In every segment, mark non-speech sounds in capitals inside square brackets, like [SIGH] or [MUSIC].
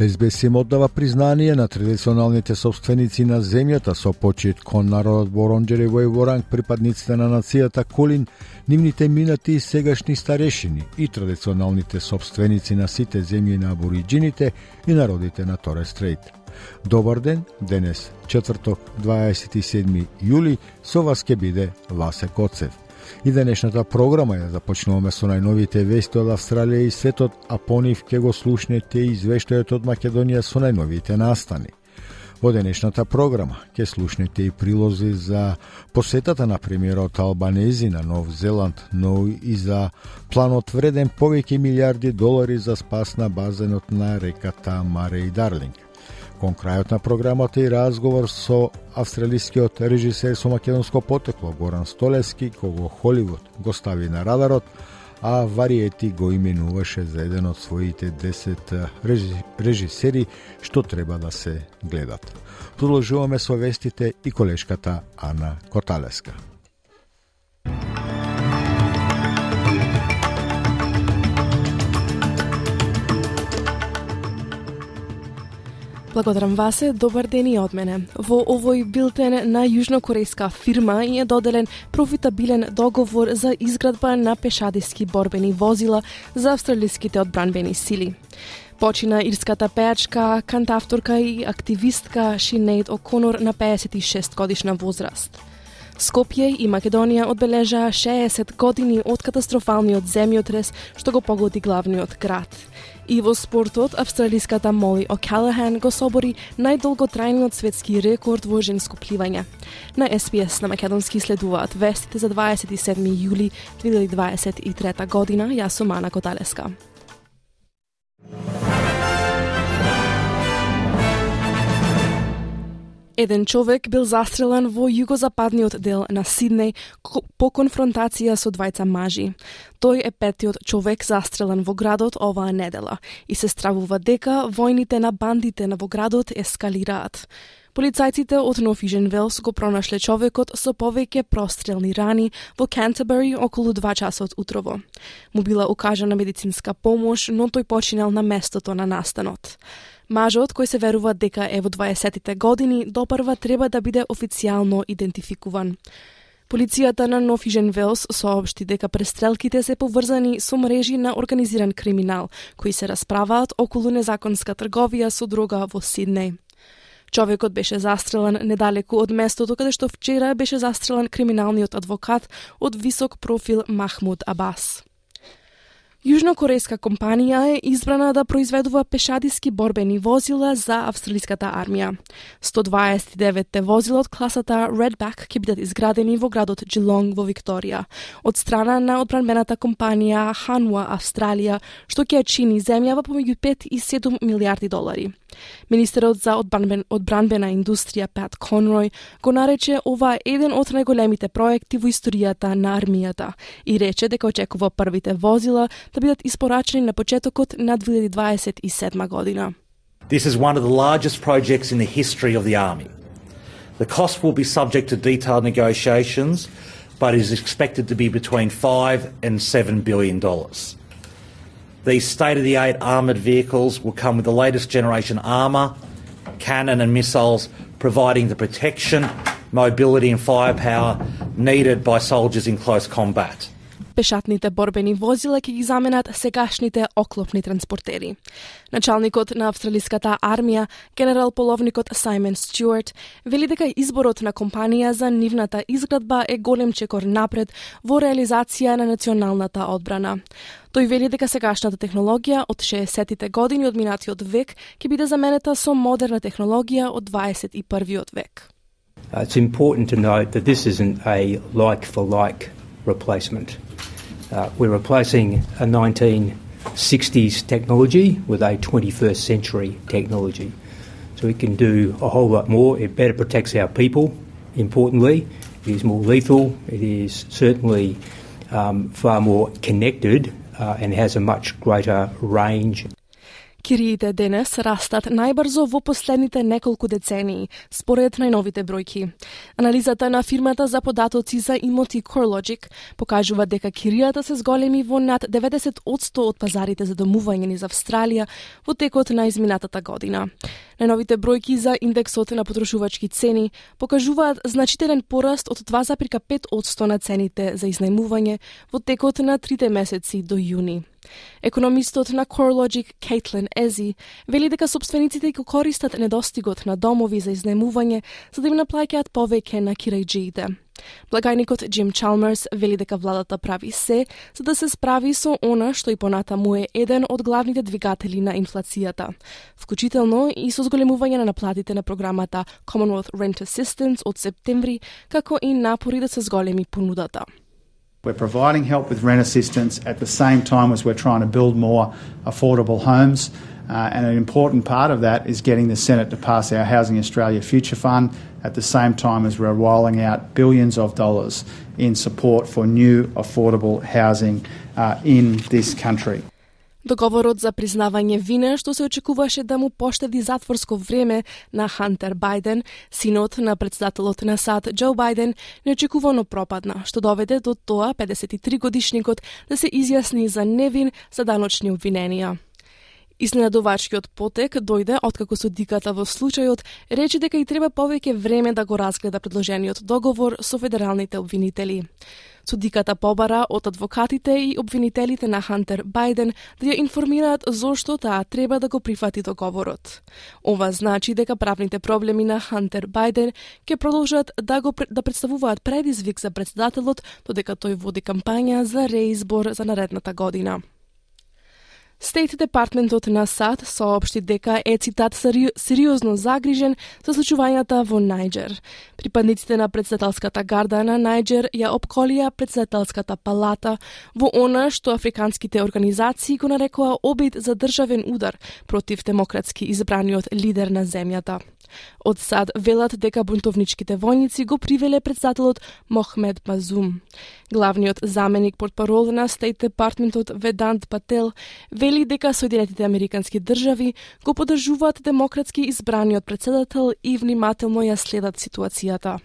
СБС им оддава признание на традиционалните собственици на земјата со почет кон народот Боронџери во Еворанг, припадниците на нацијата Колин, нивните минати и сегашни старешини и традиционалните собственици на сите земји на абориджините и народите на Торе Стрейт. Добар ден, денес, четврток, 27 јули, со вас ке биде Васе Коцев. И денешната програма ја започнуваме со најновите вести од Австралија и светот, а по нив ке го слушнете и извештајот од Македонија со најновите настани. Во денешната програма ќе слушнете и прилози за посетата на премиерот Албанези на Нов Зеланд, но и за планот вреден повеќе милиарди долари за спас на базенот на реката Маре и Дарлинг. Кон крајот на програмата и разговор со австралискиот режисер со македонско потекло Горан Столески, кого Холивуд го стави на радарот, а Вариети го именуваше за еден од своите 10 режисери што треба да се гледат. Продолжуваме со вестите и колешката Ана Коталеска. Благодарам Васе, добар ден и од мене. Во овој билтен на јужнокорејска фирма е доделен профитабилен договор за изградба на пешадиски борбени возила за австралиските одбранбени сили. Почина ирската пеачка, кантавторка и активистка Шинейд О'Конор на 56 годишна возраст. Скопје и Македонија одбележаа 60 години од катастрофалниот земјотрес што го погоди главниот град. И во спортот, австралиската Моли О'Калахан го собори најдолготрајниот светски рекорд во женско пливање. На СПС на Македонски следуваат вестите за 27 јули 2023 година. Јас сум Ана Коталеска. Еден човек бил застрелен во југозападниот дел на Сиднеј по конфронтација со двајца мажи. Тој е петиот човек застрелен во градот оваа недела и се стравува дека војните на бандите на во градот ескалираат. Полицајците од Нофижен Велс го пронашле човекот со повеќе прострелни рани во Кентербери околу 2 часот утрово. Му била укажана медицинска помош, но тој починал на местото на настанот. Мажот, кој се верува дека е во 20-тите години, допрва треба да биде официјално идентификуван. Полицијата на Нофижен Велс соопшти дека престрелките се поврзани со мрежи на организиран криминал, кои се расправаат околу незаконска трговија со дрога во Сиднеј. Човекот беше застрелан недалеку од местото каде што вчера беше застрелан криминалниот адвокат од висок профил Махмуд Абас. Јужнокорејска компанија е избрана да произведува пешадиски борбени возила за австралиската армија. 129 возила од класата Redback ќе бидат изградени во градот Джилонг во Викторија, од страна на одбранбената компанија Hanwha Австралија, што ќе чини земјава помеѓу 5 и 7 милиарди долари. Министерот за одбранбен, одбранбена индустрија Пат Конрој го нарече ова еден од најголемите проекти во историјата на армијата и рече дека очекува првите возила 2027. This is one of the largest projects in the history of the army. The cost will be subject to detailed negotiations, but is expected to be between 5 and 7 billion dollars. These state-of-the-art armoured vehicles will come with the latest generation armour, cannon and missiles, providing the protection, mobility and firepower needed by soldiers in close combat. Пешатните борбени возила ќе ги заменат сегашните оклопни транспортери. Началникот на австралиската армија, генерал половникот Саймон Стюарт, вели дека изборот на компанија за нивната изградба е голем чекор напред во реализација на националната одбрана. Тој вели дека сегашната технологија од 60-тите години од минатиот век ќе биде заменета со модерна технологија од 21 век. Uh, it's important to note that this isn't a like for like replacement. Uh, we're replacing a 1960s technology with a 21st century technology. So it can do a whole lot more. It better protects our people, importantly. It is more lethal. It is certainly um, far more connected uh, and has a much greater range Кириите денес растат најбрзо во последните неколку децении, според најновите бројки. Анализата на фирмата за податоци за имоти CoreLogic покажува дека киријата се зголеми во над 90% од пазарите за домување низ Австралија во текот на изминатата година. Најновите бројки за индексот на потрошувачки цени покажуваат значителен пораст од 2,5% на цените за изнајмување во текот на трите месеци до јуни. Економистот на CoreLogic Кейтлин Ези вели дека собствениците го користат недостигот на домови за изнемување за да им наплаќаат повеќе на кирајджиите. Благајникот Джим Чалмерс вели дека владата прави се за да се справи со она што и понатаму е еден од главните двигатели на инфлацијата, вклучително и со зголемување на наплатите на програмата Commonwealth Rent Assistance од септември, како и напори да се зголеми понудата. We're providing help with rent assistance at the same time as we're trying to build more affordable homes. Uh, and an important part of that is getting the Senate to pass our Housing Australia Future Fund at the same time as we're rolling out billions of dollars in support for new affordable housing uh, in this country. Договорот за признавање вина што се очекуваше да му поштеди затворско време на Хантер Бајден, синот на председателот на САД Џо Бајден, неочекувано пропадна, што доведе до тоа 53 годишникот да се изјасни за невин за даночни обвиненија. Изненадувачкиот потек дојде откако судиката во случајот рече дека и треба повеќе време да го разгледа предложениот договор со федералните обвинители. Судиката побара од адвокатите и обвинителите на Хантер Бајден да ја информираат зошто таа треба да го прифати договорот. Ова значи дека правните проблеми на Хантер Бајден ќе продолжат да го да представуваат предизвик за председателот додека тој води кампања за реизбор за наредната година. Стейт Департментот на САД соопшти дека е цитат сериозно загрижен за случувањата во Најджер. Припадниците на председателската гарда на Најджер ја обколија председателската палата во она што африканските организации го нарекоа обид за државен удар против демократски избраниот лидер на земјата. Од САД велат дека бунтовничките војници го привеле председателот Мохмед Мазум, Главниот заменик портпарол на Стейт Департментот Ведант Пател вели дека Соединетите Американски држави го подржуваат демократски избраниот председател и внимателно ја следат ситуацијата.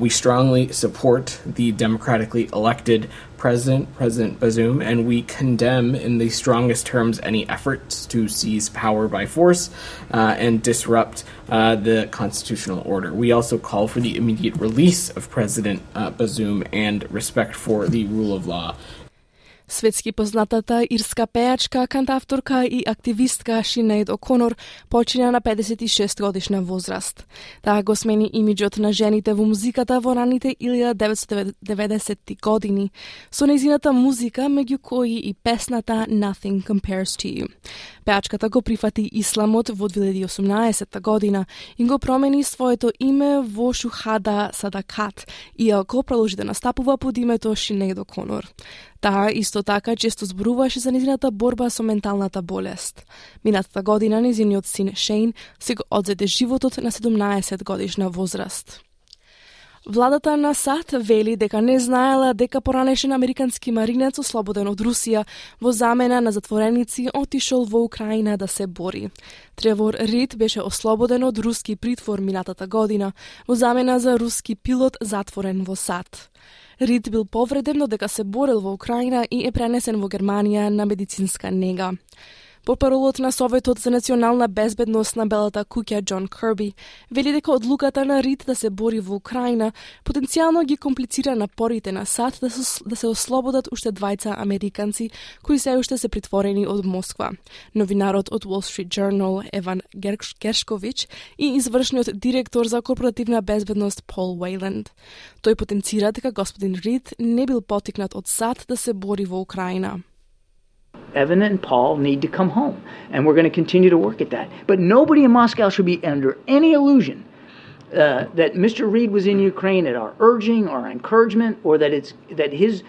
We strongly support the democratically elected president, President Bazoum, and we condemn in the strongest terms any efforts to seize power by force uh, and disrupt uh, the constitutional order. We also call for the immediate release of President uh, Bazoum and respect for the rule of law Светски познатата ирска пејачка, кантавторка и активистка Шинейд Оконор почина на 56 годишна возраст. Таа го смени имиджот на жените во музиката во раните 1990 години, со незината музика, меѓу кои и песната Nothing Compares to You. Пејачката го прифати исламот во 2018 година и го промени своето име во Шухада Садакат, иако продолжи да настапува под името Шинейд Оконор. Таа исто така често зборуваше за незината борба со менталната болест. Минатата година низиниот син Шейн се го одзеде животот на 17 годишна возраст. Владата на САД вели дека не знаела дека поранешен американски маринец ослободен од Русија во замена на затвореници отишол во Украина да се бори. Тревор Рид беше ослободен од руски притвор минатата година во замена за руски пилот затворен во САД. Рид бил повреден, но дека се борел во Украина и е пренесен во Германија на медицинска нега. Попаролот на Советот за национална безбедност на Белата куќа Џон Кирби вели дека одлуката на Рид да се бори во Украина потенцијално ги комплицира напорите на САД да се, да се ослободат уште двајца американци кои се уште се притворени од Москва. Новинарот од Wall Street Journal Еван Гершковиќ и извршниот директор за корпоративна безбедност Пол Уейленд. Тој потенцира дека господин Рид не бил потикнат од САД да се бори во Украина. Evan and Paul need to come home. And we're going to continue to work at that. But nobody in Moscow should be under any illusion uh, that Mr. Reed was in Ukraine at our urging or encouragement, or that it's that his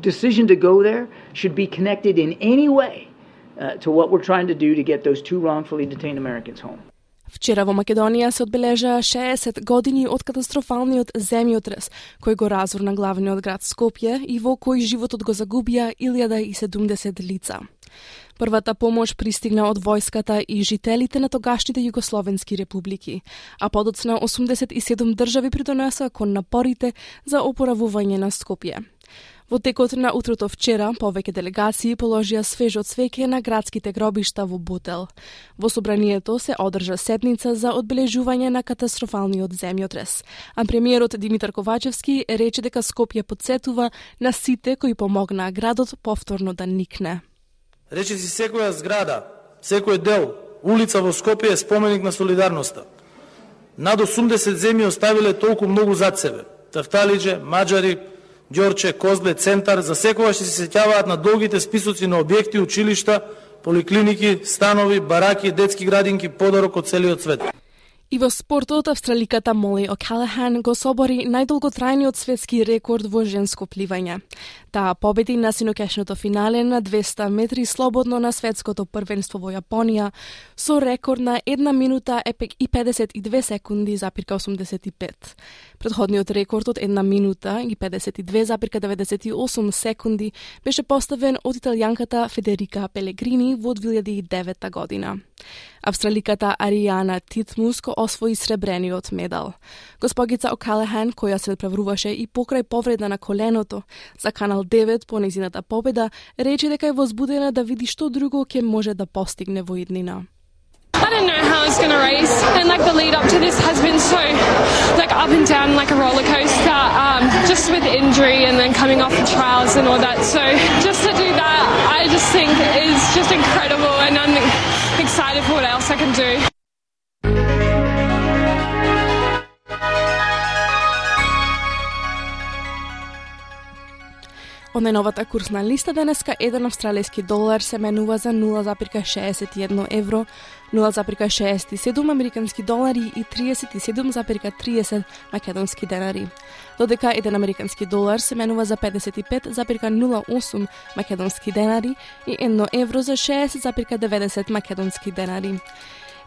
decision to go there should be connected in any way uh, to what we're trying to do to get those two wrongfully detained Americans home. Вчера во Македонија се одбележа 60 години од катастрофалниот земјотрес кој го разурна главниот град Скопје и во кој животот го загубија 1070 лица. Првата помош пристигна од војската и жителите на тогашните југословенски републики, а подоцна 87 држави придонеса кон напорите за опоравување на Скопје. Во текот на утрото вчера, повеќе делегации положија свежо цвеќе на градските гробишта во Бутел. Во собранието се одржа седница за одбележување на катастрофалниот земјотрес, а премиерот Димитар Ковачевски рече дека Скопје подсетува на сите кои помогнаа градот повторно да никне. Рече си секоја зграда, секој дел, улица во Скопје е споменик на солидарноста. Над 80 земји оставиле толку многу зад себе. Тафталиџе, маđари, Ѓорче, Козле, Центар, за секогаш се сеќаваат на долгите списоци на објекти, училишта, поликлиники, станови, бараки, детски градинки, подарок од целиот свет. И во спортот, австраликата Моли О'Калахан го собори најдолготрајниот светски рекорд во женско пливање. Таа победи на синокешното финале на 200 метри слободно на светското првенство во Јапонија со рекорд на 1 минута и 52 секунди запирка 85. Предходниот рекорд од 1 минута и 52,98 секунди беше поставен од италијанката Федерика Пелегрини во 2009 година. Австраликата Аријана Титмус освои сребрениот медал. Госпогица О'Калахан, која се преврваше и покрај повреда на коленото, за Канал 9 по незината победа, рече дека е возбудена да види што друго ќе може да постигне во иднина. I didn't know how I was going to race, and like the lead up to this has been so like up and down like a roller coaster. Um, just with injury and then coming off the trials and all that. So just to do that, I just think is just incredible, and I'm excited for what else I can do. Од најновата курсна листа денеска еден австралиски долар се менува за 0,61 евро, 0,67 американски долари и 37,30 македонски денари. Додека еден американски долар се менува за 55,08 македонски денари и 1 евро за 60,90 македонски денари.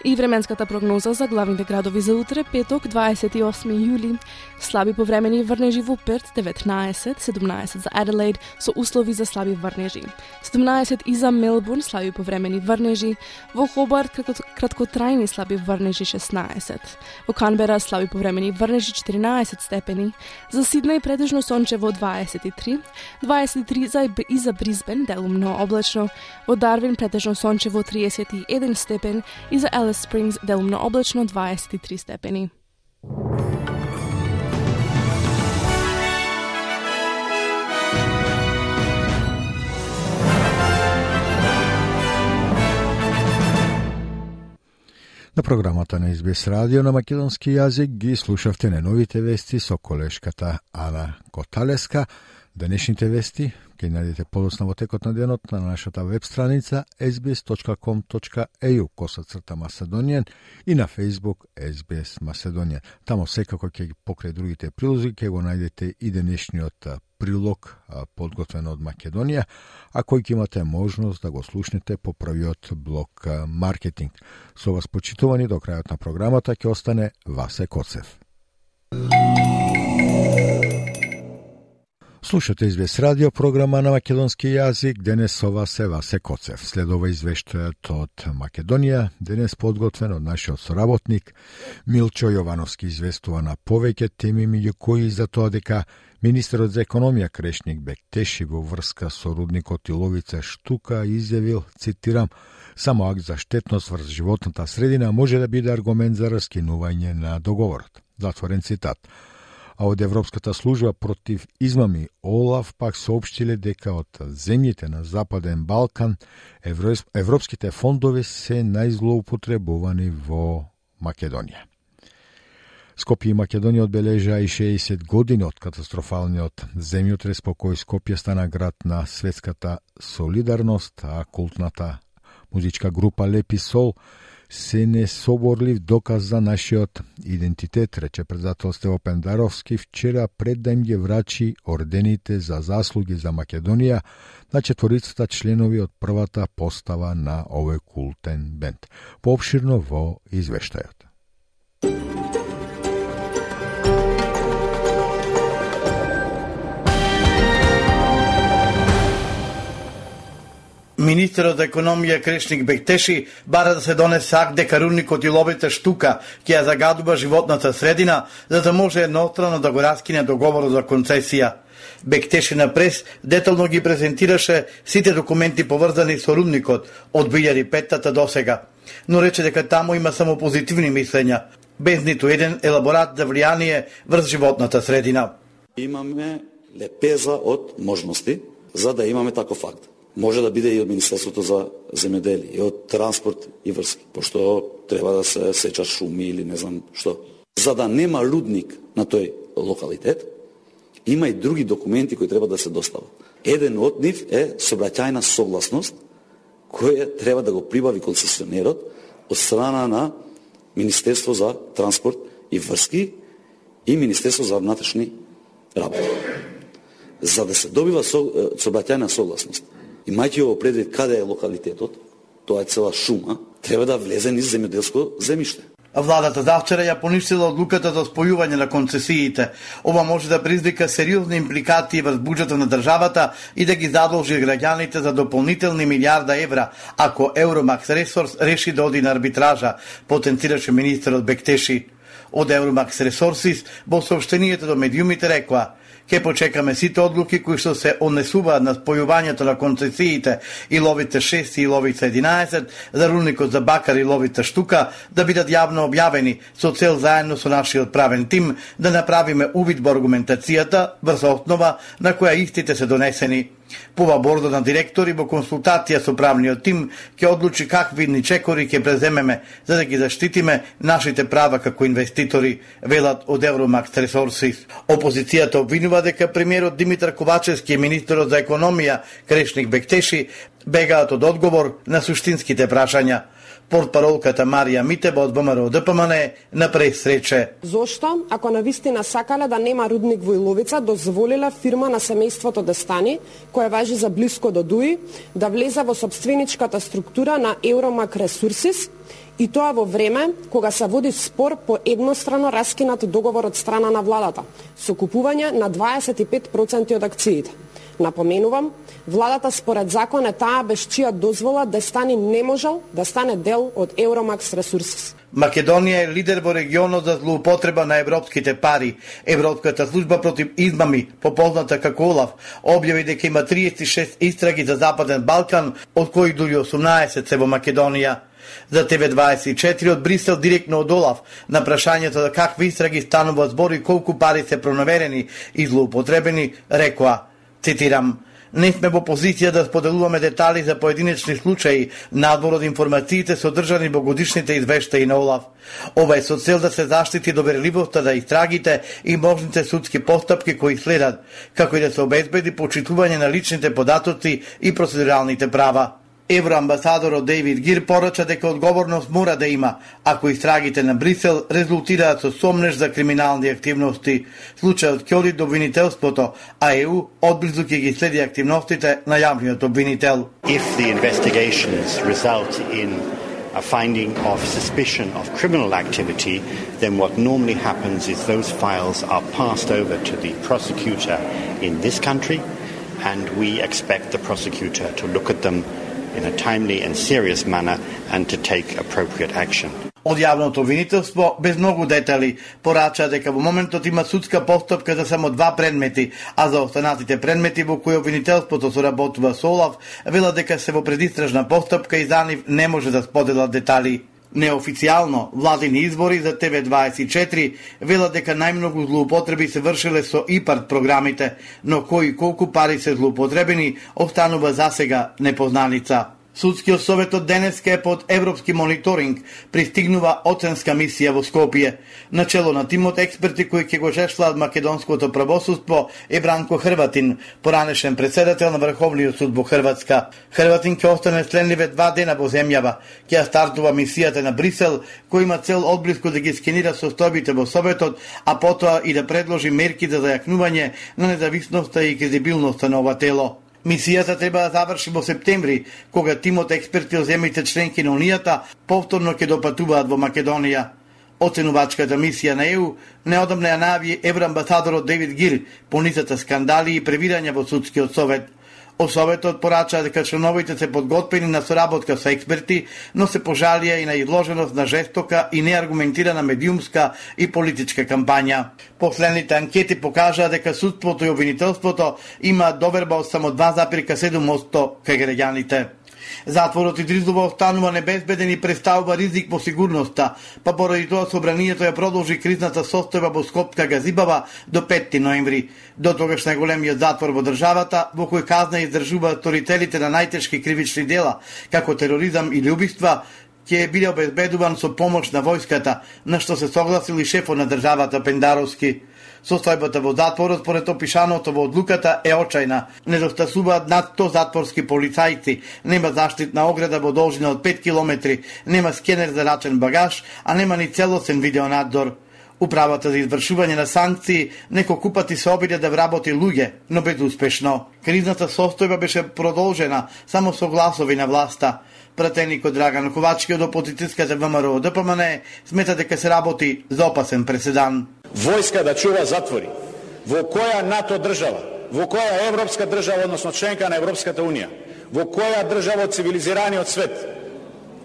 И временската прогноза за главните градови за утре, петок, 28 јули. Слаби повремени врнежи во Перт, 19, 17 за Аделаид, со услови за слаби врнежи. 17 и за Мелбурн, слаби повремени врнежи. Во Хобарт, краткотрајни слаби врнежи, 16. Во Канбера, слаби повремени врнежи, 14 степени. За Сиднеј, предежно сончево, 23. 23 за и за Бризбен, делумно облачно. Во Дарвин, предежно сончево, 31 степен. И за Елес Alice Springs делумно облачно 23 степени. На програмата на Избес Радио на македонски јазик ги слушавте на новите вести со колешката Ана Коталеска. Денешните вести ќе најдете подосна во текот на денот на нашата веб страница sbs.com.eu коса црта Macedonian и на Facebook SBS Macedonian. Тамо секако ќе ги покрај другите прилози ќе го најдете и денешниот прилог подготвен од Македонија, а кој ќе имате можност да го слушнете по првиот блок маркетинг. Со вас почитувани до крајот на програмата ќе остане Васе Коцев. Слушате извест радио, програма на македонски јазик. Денес ова се Васе Коцев. Следова извештајот од Македонија, денес подготвен од нашиот соработник Милчо Јовановски известува на повеќе теми меѓу кои за тоа дека Министерот за економија Крешник Бектеши во врска со рудникот Иловица Штука изјавил, цитирам, само акт за штетност врз животната средина може да биде аргумент за раскинување на договорот. Затворен цитат а од Европската служба против измами ОЛАФ пак соопштиле дека од земјите на Западен Балкан европските фондови се најзлоупотребувани во Македонија. Скопје и Македонија одбележа и 60 години од катастрофалниот земјотрес по кој Скопје стана град на светската солидарност, а култната музичка група Лепи Сол се несоборлив доказ за нашиот идентитет, рече предател Стево Пендаровски вчера пред да им ги врачи ордените за заслуги за Македонија на четворицата членови од првата постава на овој култен бенд. Пообширно во извештајот. Министерот за економија Крешник Бектеши бара да се донесе акт дека рудникот и ловите штука ќе ја загадува животната средина, за да може еднострано да го раскине договорот за концесија. Бектеши на прес детално ги презентираше сите документи поврзани со рудникот од 2005 до сега, но рече дека таму има само позитивни мислења, без ниту еден елаборат за влијание врз животната средина. Имаме лепеза од можности за да имаме таков факт може да биде и од Министерството за земеделие, и од транспорт и врски, пошто треба да се сечат шуми или не знам што. За да нема рудник на тој локалитет, има и други документи кои треба да се достават. Еден од нив е собраќајна согласност која треба да го прибави концесионерот од страна на Министерство за транспорт и врски и Министерство за внатрешни работи. За да се добива собраќајна согласност, Имајќи во предвид каде е локалитетот, тоа е цела шума, треба да влезе низ земјоделско земјиште. Владата завчера ја поништила одлуката за спојување на концесиите. Ова може да предизвика сериозни импликации врз буџетот на државата и да ги задолжи граѓаните за дополнителни милиарда евра ако Евромакс Ресурс реши да оди на арбитража, потенцираше министерот Бектеши. Од Евромакс Ресурсис во сообщението до медиумите рекоа Ке почекаме сите одлуки кои што се однесуваат на спојувањето на концесиите и ловите 6 и ловите 11 за рудникот за Бакар и ловите Штука да бидат јавно објавени со цел заедно со нашиот правен тим да направиме увид во аргументацијата врз основа на која истите се донесени. Пува бордо на директори во консултација со правниот тим ќе одлучи какви ни чекори ќе преземеме за да ги заштитиме нашите права како инвеститори, велат од Евромакс Resources. Опозицијата обвинува дека премиерот Димитар Ковачевски и министерот за економија Крешник Бектеши бегаат од одговор на суштинските прашања портпаролката Марија Митеба од ВМРО ДПМН на пресрече. Зошто, ако на вистина сакале да нема рудник во Иловица, дозволила фирма на семејството да Дестани, која важи за близко до Дуи, да влезе во собственичката структура на Евромак Ресурсис, и тоа во време кога се води спор по еднострано раскинат договор од страна на владата, со купување на 25% од акциите. Напоменувам, владата според закон е таа без чија дозвола да стане не можел да стане дел од Евромакс ресурси. Македонија е лидер во регионот за злоупотреба на европските пари. Европската служба против измами, попозната како ОЛАФ, објави дека има 36 истраги за Западен Балкан, од кои дури 18 се во Македонија. За ТВ24 од Брисел директно од Олаф на прашањето за какви истраги станува збор и колку пари се пронаверени и злоупотребени, рекоа Цитирам, не сме во позиција да споделуваме детали за поединечни случаи надвор од информациите содржани во годишните извештаи на ОЛАФ. Ова е со цел да се заштити доверливоста да истрагите и можните судски постапки кои следат, како и да се обезбеди почитување на личните податоци и процедуралните права. Евроамбасадорот Дейвид Гир порача дека одговорност мора да има ако истрагите на Брисел резултираат со сомнеш за криминални активности. Случајот ќе оди до обвинителството, а ЕУ одблизу ќе ги следи активностите на јавниот обвинител. If the investigations result in a finding of suspicion of criminal activity, then what normally happens is those files are passed over to the prosecutor in this country, and we expect the prosecutor to look at them in a timely and serious manner and to take appropriate action. Од јавното обвинителство, без многу детали, порача дека во моментот има судска постапка за само два предмети, а за останатите предмети во кои обвинителството соработува со ОЛАВ, вела дека се во предистражна постапка и за нив не може да споделат детали. Неофицијално, владини избори за ТВ24 велат дека најмногу злоупотреби се вршиле со ИПАРТ програмите, но кои колку пари се злоупотребени останува засега непознаница. Судскиот совет од денеска е под европски мониторинг, пристигнува оценска мисија во Скопје. Начело на тимот експерти кои ќе го жешлаат македонското правосудство е Бранко Хрватин, поранешен председател на Врховниот суд во Хрватска. Хрватин ќе остане сленливе два дена во земјава. Ќе стартува мисијата на Брисел, кој има цел одблиску да ги скенира состојбите во Советот, а потоа и да предложи мерки за зајакнување на независноста и кредибилноста на ова тело. Мисијата треба да заврши во септември, кога тимот експерти од земјите членки на Унијата повторно ќе допатуваат во Македонија. Оценувачката мисија на ЕУ неодамна ја најави евроамбасадорот Девид Гир по низата скандали и превирања во судскиот совет. Осоветот порача дека членовите се подготвени на соработка со експерти, но се пожалија и на изложеност на жестока и неаргументирана медиумска и политичка кампања. Последните анкети покажаа дека судството и обвинителството има доверба од само 2,7% кај граѓаните. Затворот изризува останува небезбеден и представува ризик по сигурноста, па поради тоа собранието ја продолжи кризната состојба во Скопска Газибава до 5 ноември. До тогаш најголемиот затвор во државата, во кој казна издржуваат сторителите на најтешки кривични дела, како тероризам или убиства, ќе биде обезбедуван со помош на војската, на што се согласил и шефот на државата Пендаровски. Состојбата во затворот според опишаното во одлуката е очајна. Недостасуваат над 100 затворски полицајци, нема заштитна ограда во должина од 5 километри, нема скенер за рачен багаж, а нема ни целосен видеонадзор. Управата за извршување на санкции неколку пати се обиде да вработи луѓе, но безуспешно. Кризната состојба беше продолжена само со гласови на власта. Пратеникот Драган Ковачки од опозицијската ВМРО ДПМН смета дека се работи за опасен преседан војска да чува затвори. Во која НАТО држава, во која европска држава, односно членка на Европската Унија, во која држава од цивилизираниот свет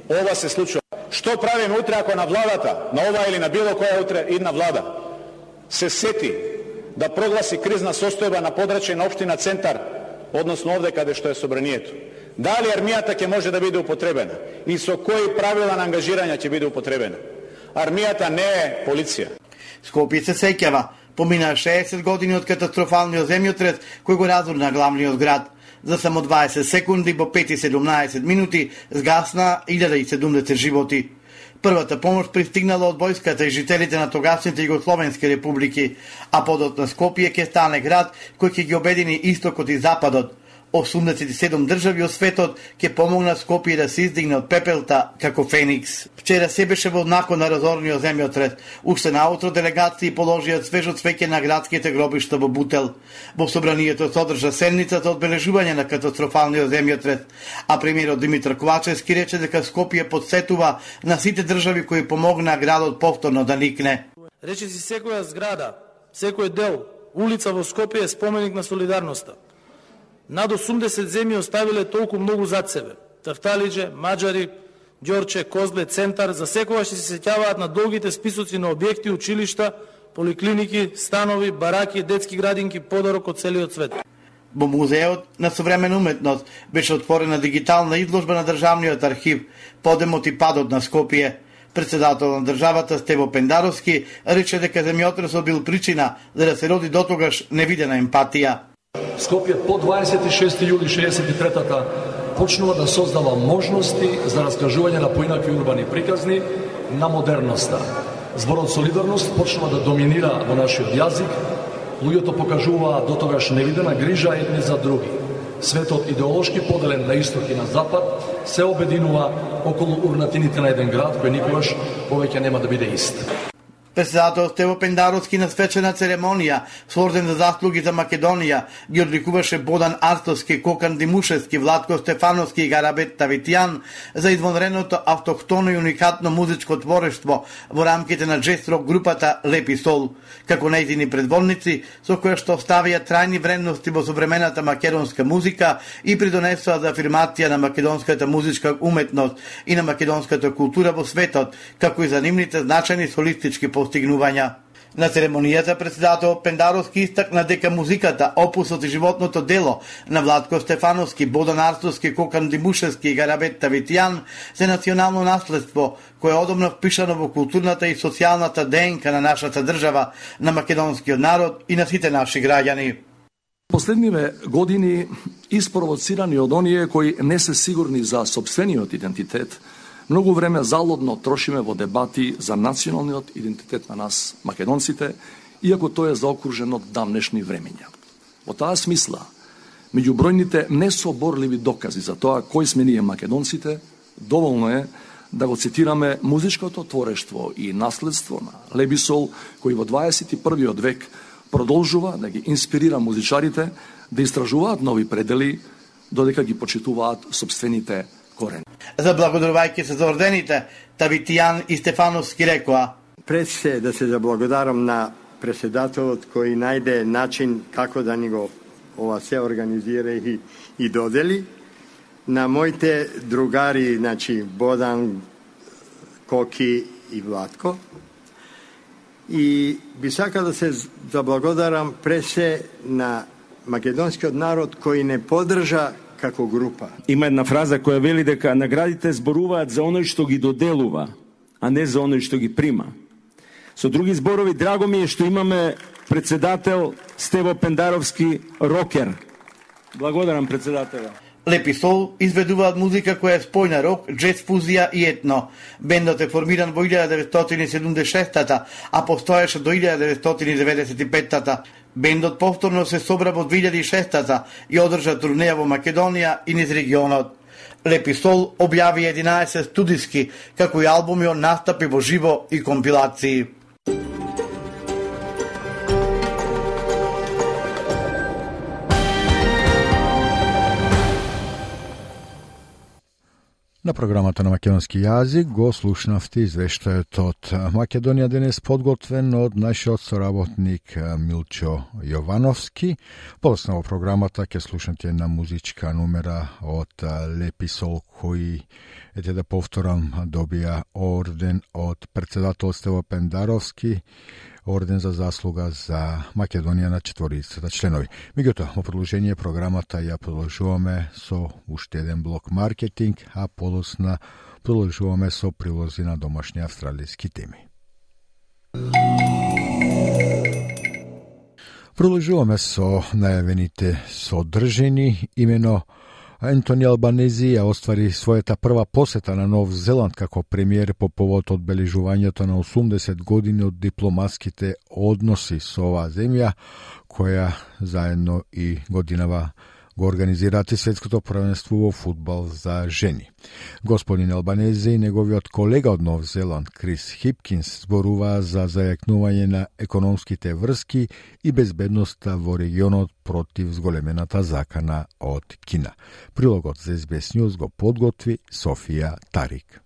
ова се случува. Што правиме утре ако на владата, на ова или на било која утре идна влада, се сети да прогласи кризна состојба на подрачје на општина Центар, односно овде каде што е собранието. Дали армијата ќе може да биде употребена и со кои правила на ангажирање ќе биде употребена? Армијата не е полиција. Скопје се сеќава, помина 60 години од катастрофалниот земјотрес кој го разурна главниот град. За само 20 секунди по 5.17 минути згасна 1070 животи. Првата помош пристигнала од војската и жителите на тогашните југословенски републики, а подот на Скопје ќе стане град кој ќе ги обедини истокот и западот, 87 држави од светот ќе помогна Скопје да се издигне од пепелта како Феникс. Вчера се беше во након на разорниот земјотрес. Уште наутро делегации положија свежо цвеќе на градските гробишта во Бутел. Во собранието се одржа седницата одбележување на катастрофалниот земјотрес, а премиерот Димитар Ковачевски рече дека Скопје подсетува на сите држави кои помогна градот повторно да никне. Рече си секоја зграда, секој дел, улица во Скопје е споменик на солидарноста над 80 земји оставиле толку многу зад себе. Тафталиџе, Маджари, Ѓорче, Козле, Центар, за секогаш се сеќаваат на долгите списоци на објекти, училишта, поликлиники, станови, бараки, детски градинки, подарок од целиот свет. Во Музеот на современа уметност беше отворена дигитална изложба на Државниот архив Подемот и падот на Скопје. Председател на државата Стево Пендаровски рече дека земјотресот бил причина за да се роди дотогаш невидена емпатија. Скопје по 26. јули 63-та почнува да создава можности за раскажување на поинакви урбани приказни на модерноста. Зборот солидарност почнува да доминира во нашиот јазик, луѓето покажуваа дотогаш невидена грижа едни за други. Светот идеолошки поделен на исток и на запад се обединува околу урнатините на еден град кој никогаш повеќе нема да биде ист. Председател Стево Пендаровски на свечена церемонија со орден за заслуги за Македонија. Ги одликуваше Бодан Артовски, Кокан Димушевски, Владко Стефановски и Гарабет Тавитјан за извонредното автохтоно и уникатно музичко творештво во рамките на джест рок групата Лепи Сол, како нејзини предводници со која што оставија трајни вредности во современата македонска музика и придонесоа за афирмација на македонската музичка уметност и на македонската култура во светот, како и за нивните значајни солистички постигнувања. На церемонијата председател Пендаровски истакна дека музиката, опусот и животното дело на Владко Стефановски, Бодан Арстовски, Кокан Димушевски и Гарабет Тавитјан се национално наследство кое е одомно впишано во културната и социјалната ДНК на нашата држава, на македонскиот народ и на сите наши граѓани. Последниве години испровоцирани од оние кои не се сигурни за собствениот идентитет, Многу време залудно трошиме во дебати за националниот идентитет на нас, македонците, иако тој е заокружен од давнешни времења. Во таа смисла, меѓу бројните несоборливи докази за тоа кои сме ние македонците, доволно е да го цитираме музичкото творештво и наследство на Лебисол, кој во 21. век продолжува да ги инспирира музичарите да истражуваат нови предели, додека ги почитуваат собствените корен. Заблагодарувајќи се за ордените, Тавитијан и Стефановски рекоа. Пред се да се заблагодарам на преседателот кој најде начин како да ни го ова се организира и, и додели. На моите другари, значи Бодан, Коки и Владко. И би сакал да се заблагодарам пресе на македонскиот народ кој не подржа како група. Има една фраза која вели дека наградите зборуваат за оној што ги доделува, а не за оној што ги прима. Со други зборови, драго ми е што имаме председател Стево Пендаровски рокер. Благодарам председателя. Лепи Сол изведуваат музика која е спојна рок, джез фузија и етно. Бендот е формиран во 1976-та, а постоеше до 1995-та. Бендот повторно се собра во 2006-та и одржа турнеја во Македонија и низ регионот. Лепи Сол објави 11 студиски, како и албуми од настапи во живо и компилации. На програмата на македонски јазик го слушнавте извештајот од Македонија денес подготвен од нашиот соработник Милчо Јовановски. Подосна во програмата ќе слушнате на музичка номера од Лепи Сол кој ете да повторам добија орден од председателство Пендаровски орден за заслуга за Македонија на четворицата членови. Меѓутоа, во продолжение програмата ја продолжуваме со уште еден блок маркетинг, а подосна продолжуваме со прилози на домашни австралиски теми. Продолжуваме со најавените содржини, имено Антони Албанези ја оствари својата прва посета на Нов Зеланд како премиер по повод одбележувањето на 80 години од дипломатските односи со оваа земја, која заедно и годинава го организираат и светското првенство во фудбал за жени. Господин Албанезе и неговиот колега од Нов Зеланд, Крис Хипкинс, зборуваа за зајакнување на економските врски и безбедноста во регионот против зголемената закана од Кина. Прилогот за SBS News го подготви Софија Тарик.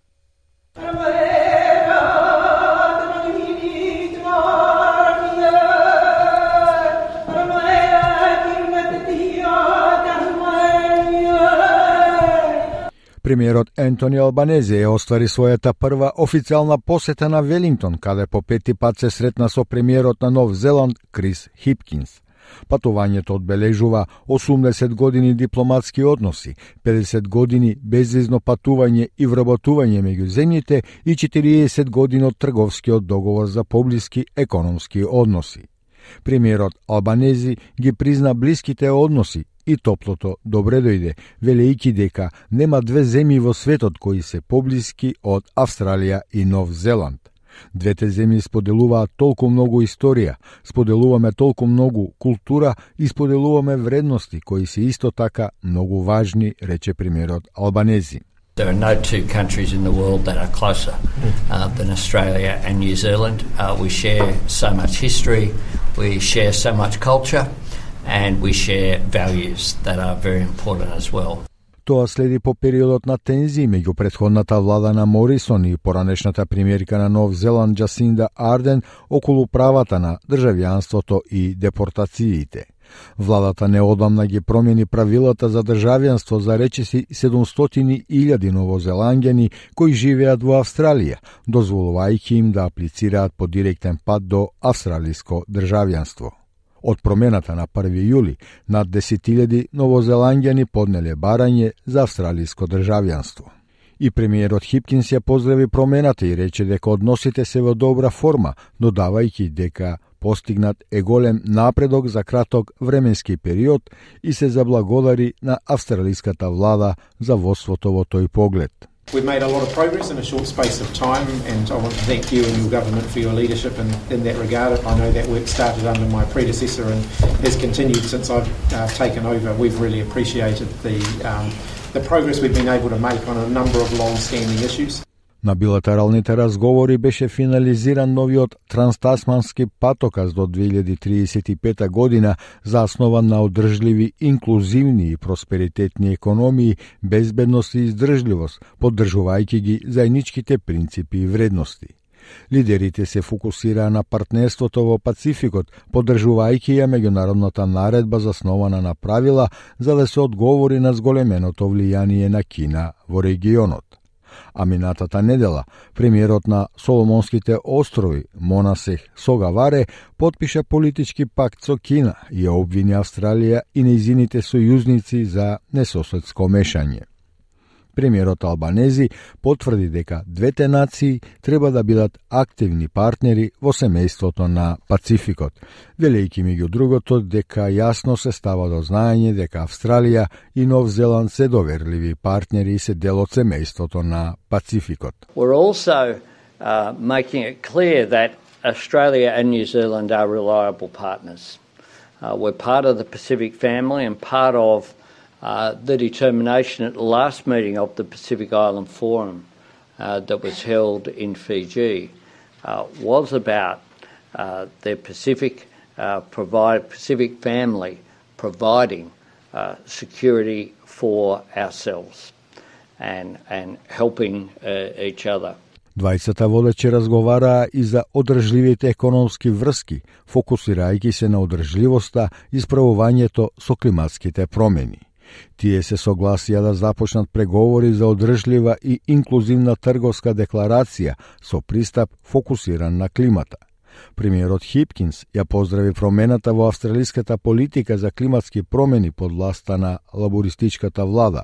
Премиерот Ентони Албанези ја оствари својата прва официјална посета на Велингтон, каде по пети пат се сретна со премиерот на Нов Зеланд Крис Хипкинс. Патувањето одбележува 80 години дипломатски односи, 50 години безвизно патување и вработување меѓу земјите и 40 години од трговскиот договор за поблиски економски односи. Премиерот Албанези ги призна блиските односи и топлото добре дојде, велејќи дека нема две земји во светот кои се поблиски од Австралија и Нов Зеланд. Двете земји споделуваат толку многу историја, споделуваме толку многу култура и споделуваме вредности кои се исто така многу важни, рече премиерот Албанези. There are no two countries in the world that are closer uh, than Australia and New Zealand. Uh, we share so much history, we share so much culture, and we share values that are very important as well. Тоа следи по периодот на тензии меѓу предходната влада на Морисон и поранешната премиерка на Нов Зеланд Джасинда Арден околу правата на државјанството и депортациите. Владата неодамна ги промени правилата за државјанство за речиси 700.000 новозеланѓани кои живеат во Австралија, дозволувајќи им да аплицираат по директен пат до австралиско државјанство. Од промената на 1 јули, над 10.000 новозеланѓани поднеле барање за австралиско државјанство. И премиерот Хипкинс ја поздрави промената и рече дека односите се во добра форма, додавајќи дека постигнат е голем напредок за краток временски период и се заблагодари на австралиската влада за водството во тој поглед. We've made a lot of progress in a short space of time, and I want to thank you and your government for your leadership in, in that regard. I know that work started under my predecessor and has continued since I've uh, taken over. We've really appreciated the, um, the progress we've been able to make on a number of long-standing issues. На билатералните разговори беше финализиран новиот транстасмански патоказ до 2035 година заоснован на одржливи, инклузивни и просперитетни економии, безбедност и издржливост, поддржувајќи ги заедничките принципи и вредности. Лидерите се фокусираа на партнерството во Пацификот, поддржувајќи ја меѓународната наредба заснована на правила за да се одговори на зголеменото влијание на Кина во регионот. А минатата недела, премиерот на Соломонските острови, Монасех Согаваре, подпиша политички пакт со Кина и ја обвини Австралија и неизините сојузници за несоседско мешање. Премиерот Албанези потврди дека двете нации треба да бидат активни партнери во семејството на Пацификот, велејќи меѓу другото дека јасно се става до знаење дека Австралија и Нов Зеланд се доверливи партнери и се дел од семејството на Пацификот. We're also uh, making it clear that Australia and New Zealand are reliable partners. Uh, we're part of the Pacific family and part of uh, the determination at the last meeting of the Pacific Island Forum uh, that was held in Fiji uh, was about uh, the Pacific uh, provide Pacific family providing uh, security for ourselves and and helping uh, each other. Двајцата водачи разговараа и за одржливите економски врски, фокусирајќи се на одржливоста и справувањето со климатските промени. Тие се согласија да започнат преговори за одржлива и инклузивна трговска декларација со пристап фокусиран на климата – Премиерот Хипкинс ја поздрави промената во австралиската политика за климатски промени под власта на лабористичката влада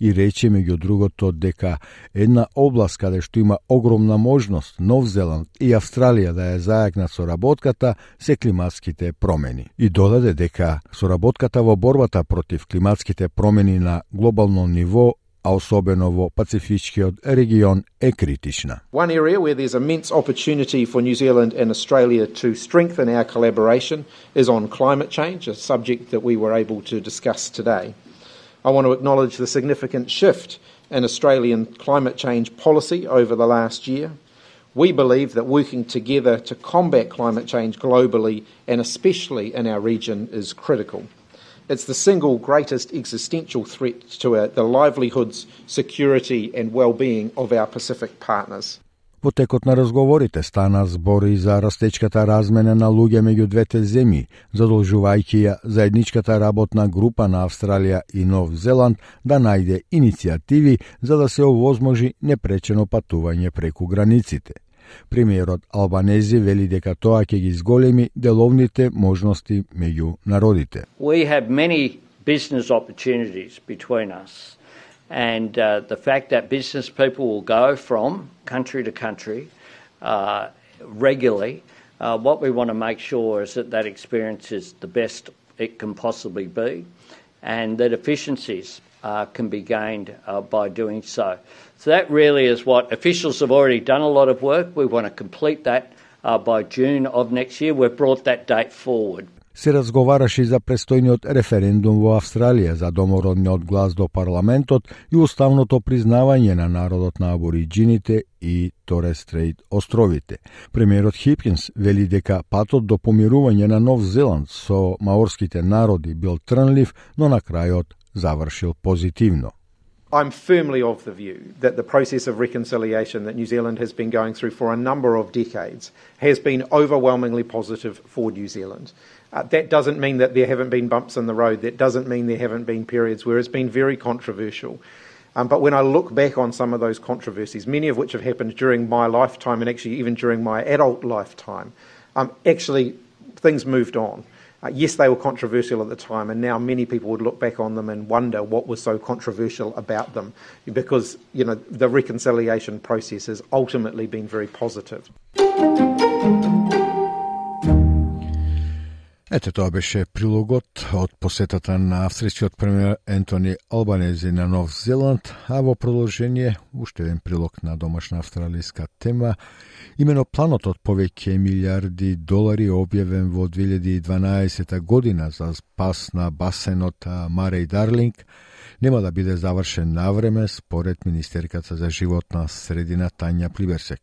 и рече меѓу другото дека една област каде што има огромна можност Нов Зеланд и Австралија да ја зајакнат соработката се климатските промени. И додаде дека соработката во борбата против климатските промени на глобално ниво особено во Пацифичкиот регион е критична. One area where there's immense opportunity for New Zealand and Australia to strengthen our collaboration is on climate change, a subject that we were able to discuss today. I want to acknowledge the significant shift in Australian climate change policy over the last year. We believe that working together to combat climate change globally and especially in our region is critical. It's the single greatest existential threat to our, the livelihoods, security and well-being of our Pacific partners. Во текот на разговорите стана збори за растечката размена на луѓе меѓу двете земји, задолжувајќи ја заедничката работна група на Австралија и Нов Зеланд да најде иницијативи за да се овозможи непречено патување преку границите. Премиерот Албанези вели дека тоа ќе ги изголеми деловните можности меѓу народите. We have many business opportunities between us. And uh, the fact that business people will go from country to country uh, regularly, uh, what we want to make sure is that that experience is the best it can possibly be and that efficiencies uh, can be gained uh, by doing so. So that really is what officials have already done a lot of work. We want to complete that uh, by June of next year. We've brought that date forward. Се разговараше за престојниот референдум во Австралија за домородниот глас до парламентот и уставното признавање на народот на абориджините и Торестрейт островите. Премиерот Хипкинс вели дека патот до помирување на Нов Зеланд со маорските народи бил трнлив, но на крајот završil pozitivno. I'm firmly of the view that the process of reconciliation that New Zealand has been going through for a number of decades has been overwhelmingly positive for New Zealand. Uh, that doesn't mean that there haven't been bumps in the road, that doesn't mean there haven't been periods where it's been very controversial. Um, but when I look back on some of those controversies, many of which have happened during my lifetime and actually even during my adult lifetime, um, actually things moved on. Uh, yes, they were controversial at the time, and now many people would look back on them and wonder what was so controversial about them, because you know the reconciliation process has ultimately been very positive. Ете тоа беше прилогот од посетата на австрискиот премиер Ентони Албанези на Нов Зеланд, а во продолжение уште еден прилог на домашна австралиска тема Имено планот од повеќе милиарди долари објавен во 2012 година за спас на басенот Марей Дарлинг нема да биде завршен на време според Министерката за животна средина Тања Плиберсек.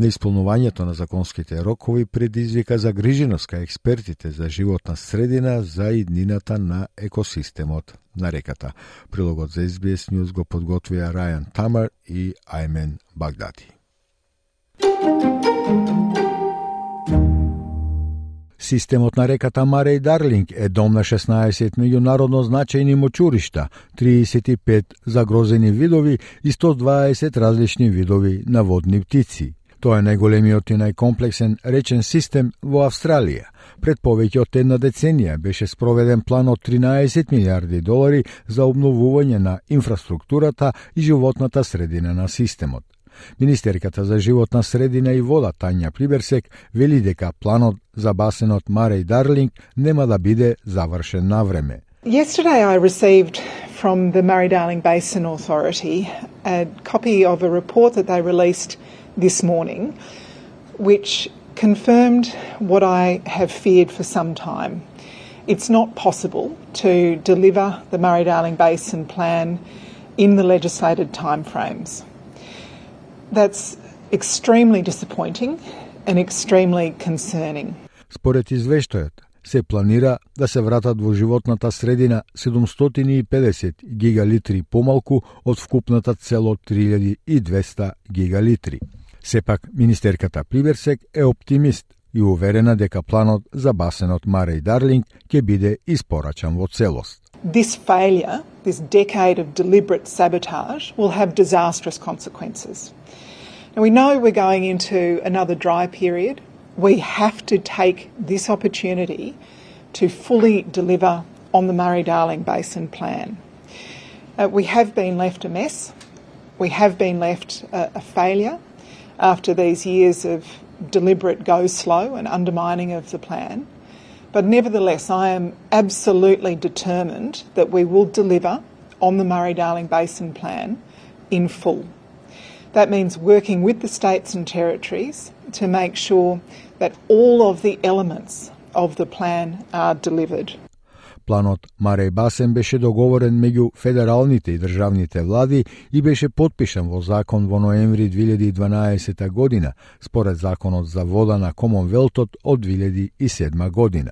Неисполнувањето на законските рокови предизвика загриженост кај експертите за животна средина за иднината на екосистемот на реката. Прилогот за SBS News го подготвија Рајан Тамар и Аймен Багдати. Системот на реката Мареј Дарлинг е дом на 16 меѓународно значајни мочуришта, 35 загрозени видови и 120 различни видови на водни птици. Тоа е најголемиот и најкомплексен речен систем во Австралија. Пред повеќе од една деценија беше спроведен план од 13 милиарди долари за обновување на инфраструктурата и животната средина на системот. Министерката за животна средина и вода Тања Приберсек вели дека планот за басенот Мареј Дарлинг нема да биде завршен на време. Yesterday I received from the Murray-Darling Basin Authority a copy of a report that they released this morning which confirmed what I have feared for some time. It's not possible to deliver the Murray-Darling Basin plan in the legislated timeframes. That's extremely disappointing and extremely concerning. Според извештајот, се планира да се вратат во животната средина 750 гигалитри помалку од вкупната цел од 3200 гигалитри. Сепак, министерката Приверсек е оптимист и уверена дека планот за басенот Мареј Дарлинг ќе биде испорачан во целост. This failure, this decade of deliberate sabotage, will have disastrous consequences. Now, we know we're going into another dry period. We have to take this opportunity to fully deliver on the Murray Darling Basin plan. Uh, we have been left a mess. We have been left a, a failure after these years of deliberate go slow and undermining of the plan. But nevertheless, I am absolutely determined that we will deliver on the Murray Darling Basin plan in full. That means working with the states and territories to make sure that all of the elements of the plan are delivered. Планот Мареј Басен беше договорен меѓу федералните и државните влади и беше подпишан во закон во ноември 2012 година, според законот за вода на Комонвелтот од 2007 година.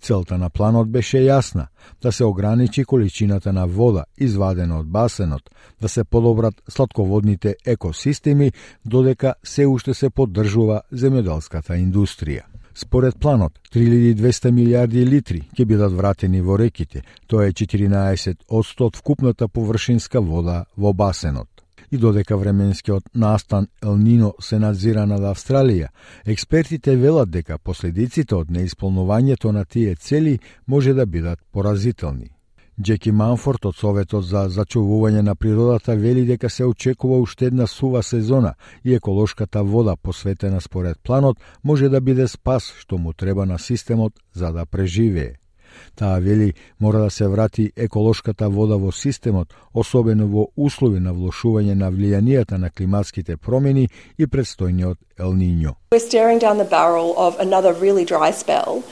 Целта на планот беше јасна да се ограничи количината на вода извадена од басенот, да се подобрат сладководните екосистеми, додека се уште се поддржува земјоделската индустрија. Според планот, 3200 милиарди литри ќе бидат вратени во реките, тоа е 14 од вкупната површинска вода во басенот и додека временскиот настан Ел Нино се надзира над Австралија, експертите велат дека последиците од неисполнувањето на тие цели може да бидат поразителни. Джеки Манфорд од Советот за зачувување на природата вели дека се очекува уште една сува сезона и еколошката вода посветена според планот може да биде спас што му треба на системот за да преживее. Таа вели мора да се врати еколошката вода во системот, особено во услови на влошување на влијанијата на климатските промени и предстојниот Ел Ниньо. We're staring down the barrel of another really dry spell.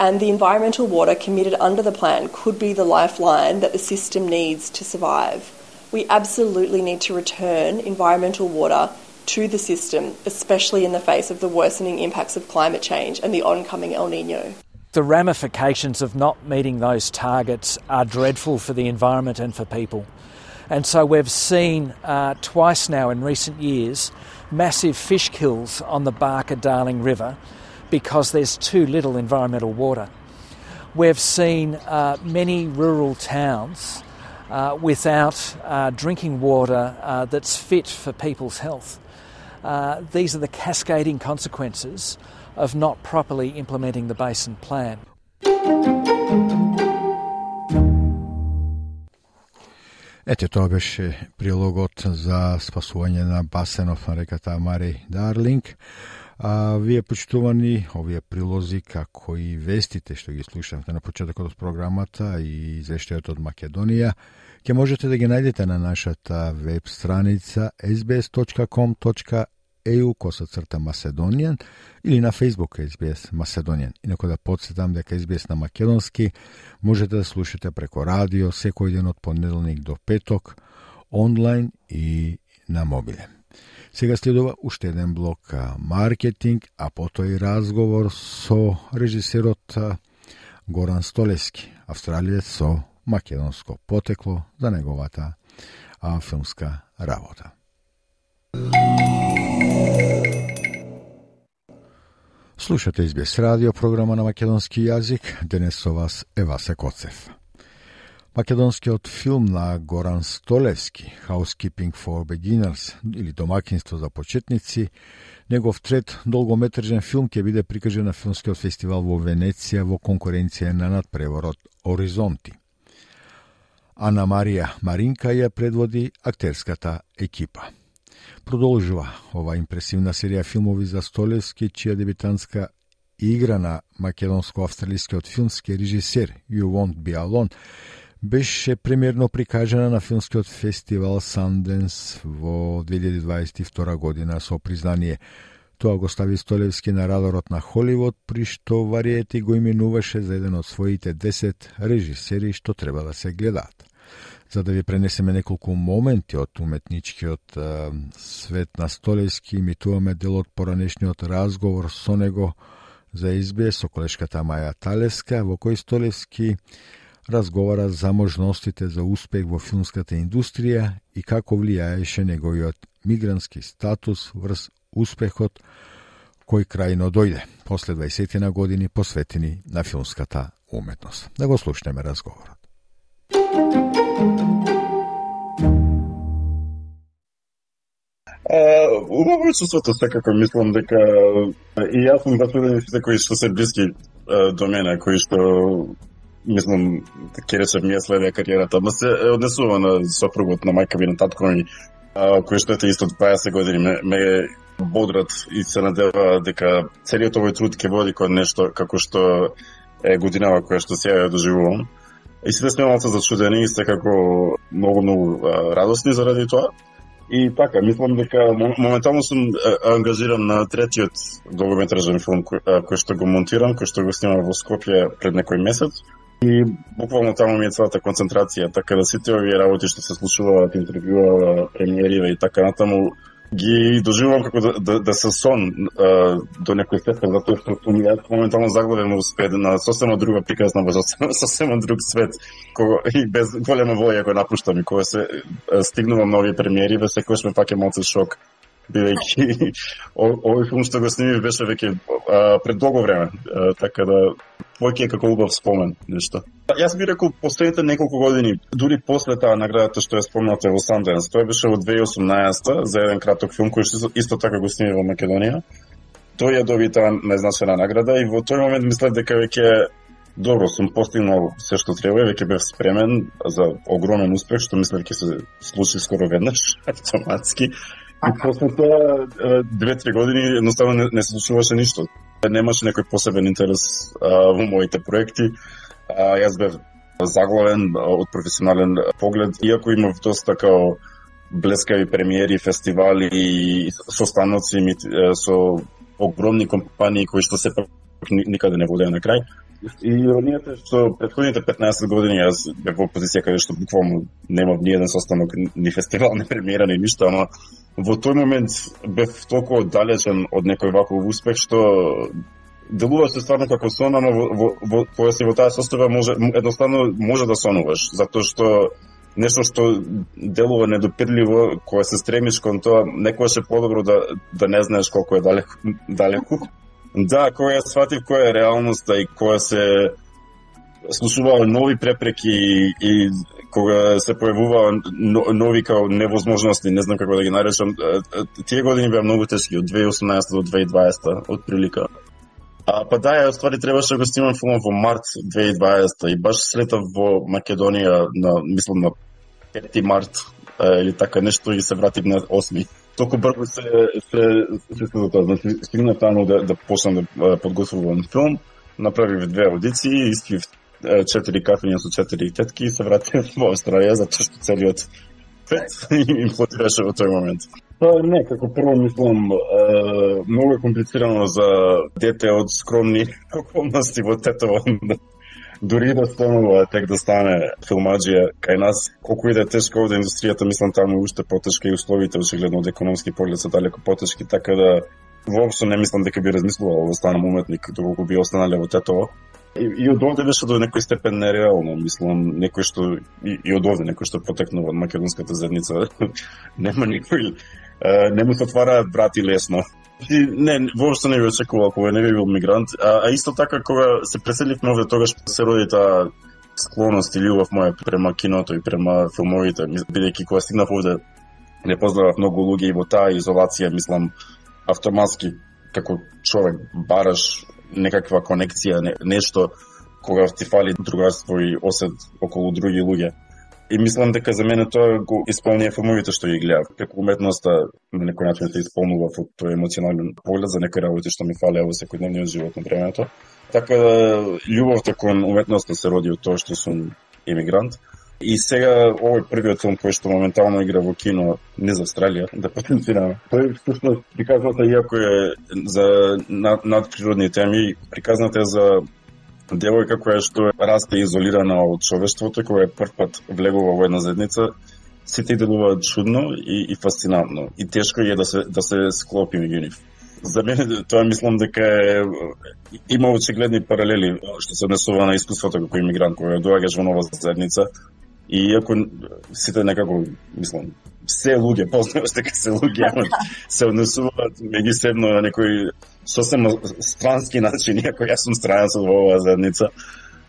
And the environmental water committed under the plan could be the lifeline that the system needs to survive. We absolutely need to return environmental water to the system, especially in the face of the worsening impacts of climate change and the oncoming El Nino. The ramifications of not meeting those targets are dreadful for the environment and for people. And so we've seen uh, twice now in recent years massive fish kills on the Barker Darling River because there's too little environmental water. We've seen uh, many rural towns uh, without uh, drinking water uh, that's fit for people's health. Uh, these are the cascading consequences of not properly implementing the basin plan. Ете, тоа беше прилогот за спасување на басенов на реката Мари Дарлинг. А, вие почитувани овие прилози како и вестите што ги слушавте на почетокот од програмата и извештајот од Македонија, ќе можете да ги најдете на нашата веб страница sbs.com.eu косацрта црта Macedonian или на Facebook SBS Macedonian. Инако да подсетам дека SBS на македонски можете да слушате преко радио секој ден од понеделник до петок, онлайн и на мобиле. Сега следува уште еден блок маркетинг, а потоа и разговор со режисерот Горан Столески, австралиец со македонско потекло за неговата а, филмска работа. Слушате Избес радио, програма на македонски јазик. Денес со вас е Васе Коцев. Македонскиот филм на Горан Столевски, Housekeeping for Beginners, или Домакинство за почетници, негов трет долгометражен филм ќе биде прикажен на филмскиот фестивал во Венеција во конкуренција на надпреворот Оризонти. Ана Марија Маринка ја предводи актерската екипа. Продолжува ова импресивна серија филмови за Столевски, чија дебитанска игра на македонско-австралискиот филмски режисер You Won't Be Alone беше премиерно прикажана на филмскиот фестивал Sundance во 2022 година со признание Тоа го стави Столевски на радарот на Холивуд, при што Вариети го именуваше за еден од своите 10 режисери што треба да се гледаат. За да ви пренесеме неколку моменти од уметничкиот е, свет на Столевски, имитуваме дел од поранешниот разговор со него за избе со колешката Маја Талеска, во кој Столевски разговара за можностите за успех во филмската индустрија и како влијаеше неговиот мигрантски статус врз успехот кој крајно дојде после 20 на години посветени на филмската уметност. Да го слушнеме разговорот. Убаво е чувството секако, мислам дека и јас сум баш сите кои што се блиски до мене, кои што не знам, речем ми следе кариерата, ама се однесува на сопругот на мајка ми на татко ми, кој што ете исто 20 години ме, ме бодрат и се надева дека целиот овој труд ќе води кон нешто како што е годинава која што сега ја доживувам. И сите сме малце зачудени и секако многу многу радосни заради тоа. И така, мислам дека моментално сум ангажиран на третиот долгометражен филм кој, кој што го монтирам, кој што го снимам во Скопје пред некој месец. И буквално таму ми е целата концентрација, така да сите овие работи што се случуваат, интервјуа, премиерива и така натаму, ги доживувам како да, да, да се сон а, до некој степен, затоа што сум јас моментално заглавен во свет на сосема друга приказна во [LAUGHS] сосема друг свет, кога и без голема волја го напуштам и кога се стигнувам на овие премиери, ве секојаш ме пак е малце шок бидејќи овој филм што го сними беше веќе пред долго време, а, така да повеќе како убав спомен нешто. Јас би рекол последните неколку години, дури после таа наградата што ја спомнате во Sundance, тоа беше во 2018 за еден краток филм кој што исто така го сними во Македонија. Тој ја доби таа незначена награда и во тој момент мислев дека веќе добро сум постигнал се што треба, веќе бев спремен за огромен успех, што мислев ќе се случи скоро веднаш [LAUGHS] автоматски. И после тоа, две-три години, едноставно не, не се случуваше ништо. Немаше некој посебен интерес а, во моите проекти. А, јас бев заглавен од професионален поглед, иако имав доста као блескави премиери, фестивали и состаноци со огромни компании кои што се никаде не водеа на крај. И иронијата е што предходните 15 години јас бев во позиција каде што буквално немав ни еден состанок, ни фестивал, [LAUGHS] ни премиера, ни ништо, ама во тој момент бев толку оддалечен од некој ваков успех што делуваше стварно како сон, ама во, во, во, кога си во таа состојба може едноставно може да сонуваш, затоа што нешто што делува недопирливо, кога се стремиш кон тоа, некогаш е подобро да да не знаеш колку е далеку, далеку. Да, кога ја сватив која е реалноста да, и која се случуваа нови препреки и, и кога се појавуваа нови као невозможности, не знам како да ги наречам, тие години беа многу тешки, од 2018 до 2020, од прилика. А, па да, ја ствари требаше да го снимам филмот во март 2020 и баш слетав во Македонија на, мислам, на 5 март или така нешто и се вратив на 8 толку брзо се се се се тоа, значи стигна таму да да почнам да подготвувам филм, направив две аудиции, испив четири кафења со четири тетки и се вратив [LAUGHS] во Австралија затоа што целиот свет [LAUGHS] имплодираше во тој момент. Па не, како прво мислам, е, многу е комплицирано за дете од скромни [LAUGHS] околности во Тетово дури да станува тек да стане филмаджија кај нас, колку и да е тешко овде индустријата, мислам таму уште потешка и условите очигледно од економски поглед се далеко потешки, така да воопшто не мислам дека би размислувал да станам уметник доколку би останале во Тетово. И, и од овде беше до некој степен нереално, мислам, некој што и, и од овде некој што потекнува од македонската заедница, [LAUGHS] нема никој не му се отвара врати лесно. И, не, воопшто не би очекувал кога не би бил мигрант, а, а исто така кога се преселивме овде тогаш се роди таа склоност и љубов моја према киното и према филмовите, бидејќи кога стигнав овде не познавав многу луѓе и во таа изолација, мислам, автоматски како човек бараш некаква конекција, не, нешто кога ти фали другарство и осет околу други луѓе. И мислам дека за мене тоа го исполнија филмовите што ги гледав. Како уметноста на некој начин се исполнува во тој емоционален поглед за некои работи што ми фалеа во секојдневниот живот на времето. Така да љубовта кон уметноста се роди од тоа што сум емигрант. И сега овој првиот филм кој што моментално игра во кино не за Австралија, [LAUGHS] да потенцираме. Тој всушност приказната иако е за над, надприродни теми, приказната е за девојка која што расте изолирана од човештвото, која е прв пат влегува во една заедница, сите делуваат чудно и, и фасцинантно. И тешко е да се, да се склопи меѓу нив за мене тоа мислам дека е, има очигледни паралели што се однесува на искуството како имигрант кој доаѓаш во нова заедница и иако сите некако мислам се луѓе познаваш дека се луѓе [LAUGHS] се однесуваат меѓусебно на некој сосем странски начин иако јас сум странец во оваа заедница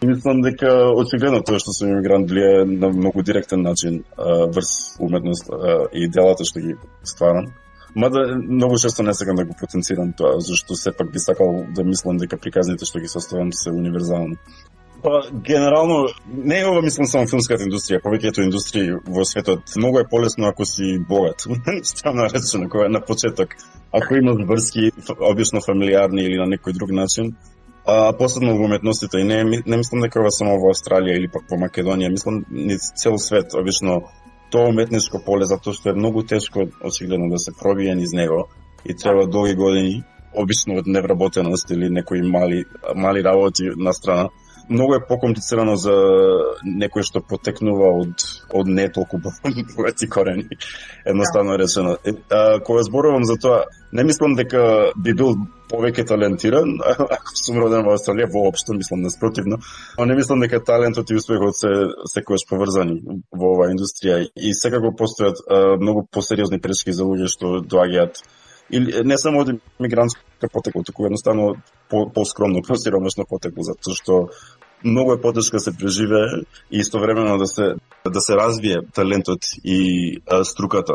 Мислам дека очигледно тоа што сум имигрант влие на многу директен начин врз уметност и делата што ги стварам. Мада многу често не сакам да го потенцирам тоа, зашто сепак би сакал да мислам дека приказните што ги составам се универзални. Па, генерално, не е ова мислам само филмската индустрија, повеќето индустрии во светот. Многу е полесно ако си богат. [LAUGHS] Ставно речено, кога на почеток, ако имаш врски, обично фамилиарни или на некој друг начин, а посебно во уметностите. И не, не мислам дека ова само во Австралија или пак во Македонија, мислам ни цел свет, обично тоа уметничко поле затоа што е многу тешко очигледно да се пробие низ него. И треба долги години обично од невработеност или некои мали мали работи на страна многу е покомплицирано за некој што потекнува од од не толку [LAUGHS] богати корени. Едноставно речено. А, кога зборувам за тоа, не мислам дека би бил повеќе талентиран, [LAUGHS] ако сум роден во Австралија, воопшто мислам наспротивно, но не мислам дека талентот и успехот се секогаш поврзани во оваа индустрија и секако постојат а, многу посериозни пречки за луѓе што доаѓаат или не само од мигрантска потекло, туку едноставно по, по-скромно, [LAUGHS] по-сиромашно потекло, затоа што многу е потешко да се преживее и истовремено да се да се развие талентот и а, струката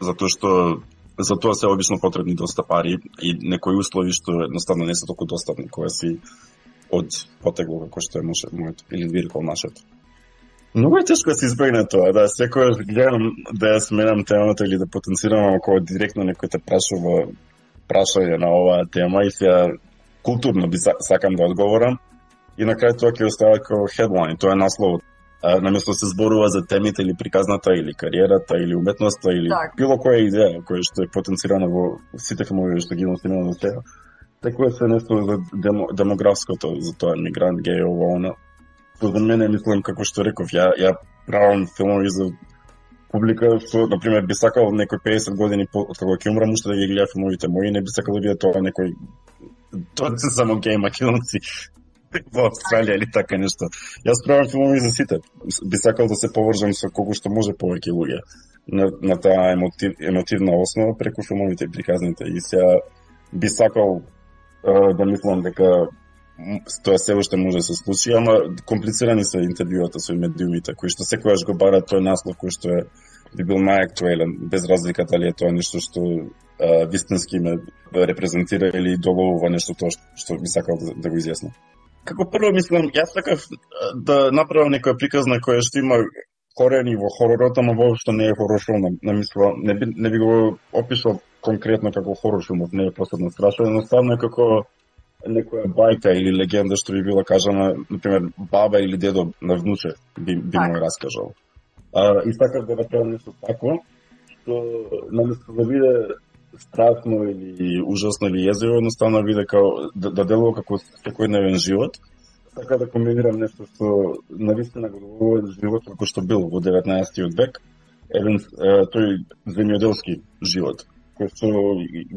затоа што за тоа се обично потребни доста пари и некои услови што едноставно не се толку достапни кога си од потегло како што е моето или виркол нашето. Многу е тешко да се избегне тоа, да секој гледам да ја сменам темата или да потенцирам ако директно некој те прашува прашање на оваа тема и се културно би сакам да одговорам и на крај тоа ќе остава како headline, тоа е насловот. Наместо се зборува за темите или приказната или кариерата или уметноста или так. било која идеја која што е потенцирана во сите филмови што ги имам до сега. Теко се нешто за демо, демографското, за тоа мигрант, геј, ова, она. За мене, мислам, како што реков, ја, ја правам филмови за публика што, например, би сакал некој 50 години по, кога ќе умрам, уште да ги гледа филмовите мои, не би сакал да биде тоа некој тоа се само геј македонци во Австралија или така нешто. Јас правам филмови за сите. Би сакал да се поврзам со колку што може повеќе луѓе на, на таа емотив, емотивна основа преку филмовите приказните. И сега би сакал е, да мислам дека тоа се уште може да се случи, ама комплицирани се интервјуата со медиумите, кои што секогаш го барат тој наслов кој што е би бил најактуелен, без разлика дали е тоа нешто што а, вистински ме репрезентира или доловува нешто тоа што би сакал да, да го изјаснам. Како прво мислам, јас сакав да направам некоја приказна која што има корени во хоророт, ама воопшто не е хорор филм. Не, мисла, не, би, не би го опишал конкретно како хорор филмов, не е посебно страшно, едноставно е како некоја бајка или легенда што би била кажана, например, баба или дедо на внуче би, би му раскажал. А, и сакав да направам нешто тако, што наместо да биде страшно или ужасно или језиво, едноставно биде као да, да делува како секојдневен живот. Така да комбинирам нешто што навистина го доволува живот како што бил во 19 век, еден тој земјоделски живот кој што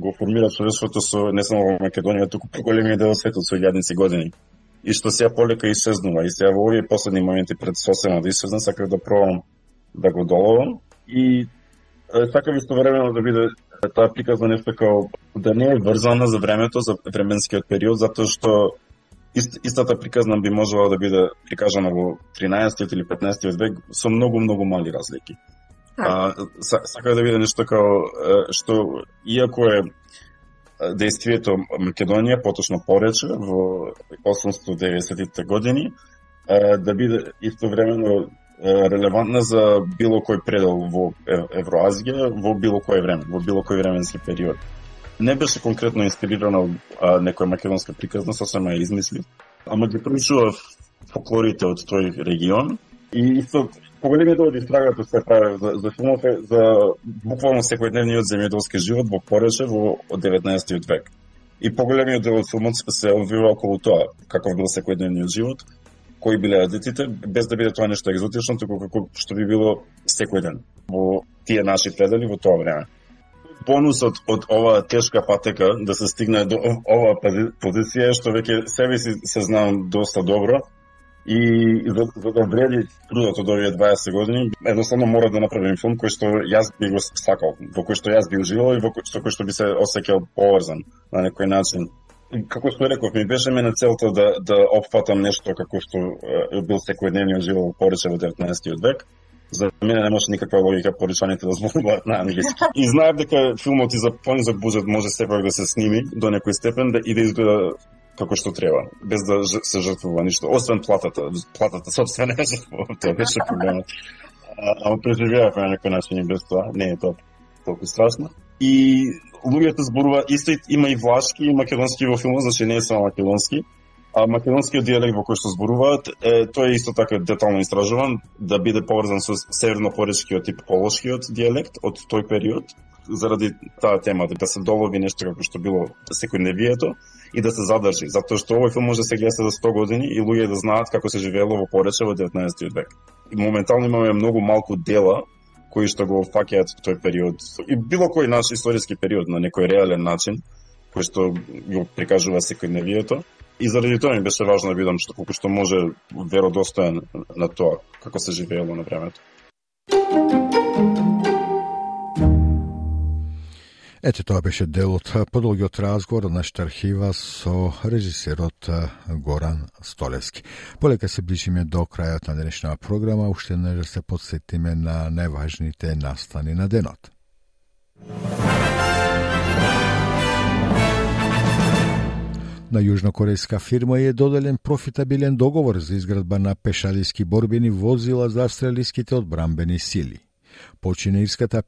го формира човештвото со не само во Македонија, туку по големиот дел светот со илјадници години. И што сега полека исчезнува. И сега во овие последни моменти пред сосема да исчезна, сакав да пробам да го доловам. И сакав истовремено да биде таа приказна нешто као да не е врзана за времето, за временскиот период, затоа што ист, истата приказна би можела да биде прикажана во 13 или 15 век со многу многу мали разлики. А, сака да биде нешто као што иако е действието Македонија поточно порече во 890-тите години да биде истовремено релевантна за било кој предел во Евроазија во било кој време, во било кој временски период. Не беше конкретно инспирирана од некоја македонска приказна, сосема ја измисли, ама ги проучував фолклорите од тој регион и исто поголемиот од истрагата се прави за, за филмов е за буквално секојдневниот земјоделски живот во Порече во 19 век. И поголемиот дел од филмот се обвива околу тоа, каков бил секојдневниот живот, кои биле адетите, без да биде тоа нешто екзотично, туку како што би било секој ден во тие наши предели во тоа време. Бонусот од оваа тешка патека да се стигне до оваа позиција е што веќе себе си се знам доста добро и за, за да вреди трудот од овие 20 години, едноставно мора да направим филм кој што јас би го сакал, во кој што јас би уживал и во кој што, кој што би се осеќал поврзан на некој начин како што реков, ми беше мене целта да, да опфатам нешто како што е, бил секојдневниот живот во Порече во 19 век. За мене не може никаква логика поричаните да зборуваат на англиски. [LAUGHS] И знаев дека филмот и за понизок буџет може сепак да се сними до некој степен да и да изгледа како што треба, без да се жртвува ништо, освен платата. Платата собствена [LAUGHS] е жртвува, тоа беше проблемот. Ама преживеавме на некој начин и без тоа, не е тоа толку страшно. И луѓето зборува исто има и влашки и македонски во филмот, значи не е само македонски. А македонскиот диалект во кој што зборуваат, е, тој е исто така детално истражуван да биде поврзан со северно-поречкиот и полошкиот диалект од тој период заради таа тема да се долови нешто како што било секојдневието и да се задржи, затоа што овој филм може да се гледа за 100 години и луѓе да знаат како се живеело во Порече во 19 век. И моментално имаме многу малку дела кои што го фаќаат тој период и било кој наш историски период на некој реален начин кој што го прикажува секојдневието и заради тоа ми беше важно да видам што колку што може веродостоен на тоа како се живеело на времето. Ете, тоа беше дел од подолгиот разговор на нашата архива со режисерот Горан Столевски. Полека се ближиме до крајот на денешната програма, уште не се подсетиме на најважните настани на денот. На јужнокорејска фирма е доделен профитабилен договор за изградба на пешалиски борбени возила за австралиските одбрамбени сили почина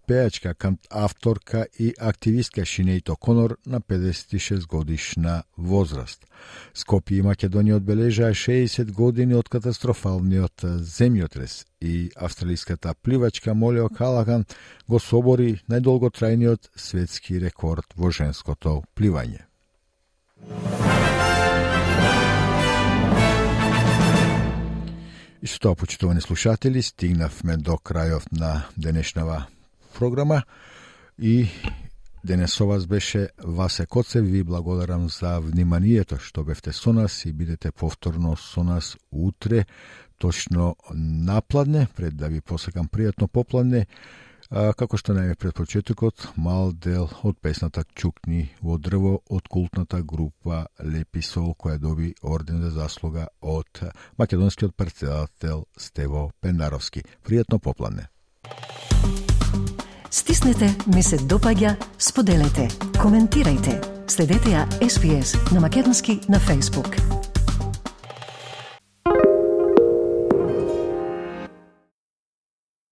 пејачка, пеачка, авторка и активистка Шинејто Конор на 56 годишна возраст. Скопје и Македонија одбележаа 60 години од катастрофалниот земјотрес и австралиската пливачка Молио Калаган го собори најдолготрајниот светски рекорд во женското пливање. И со тоа, почитувани слушатели, стигнавме до крајот на денешнава програма и денес со вас беше Васе Коцев. Ви благодарам за вниманието што бевте со нас и бидете повторно со нас утре, точно напладне, пред да ви посекам пријатно попладне. А, како што најме пред почетокот, мал дел од песната Чукни во дрво од култната група Лепи Сол, која доби орден за заслуга од македонскиот председател Стево Пендаровски. Пријатно попладне. Стиснете, ми се допаѓа, споделете, коментирајте. Следете ја SPS на Македонски на Facebook.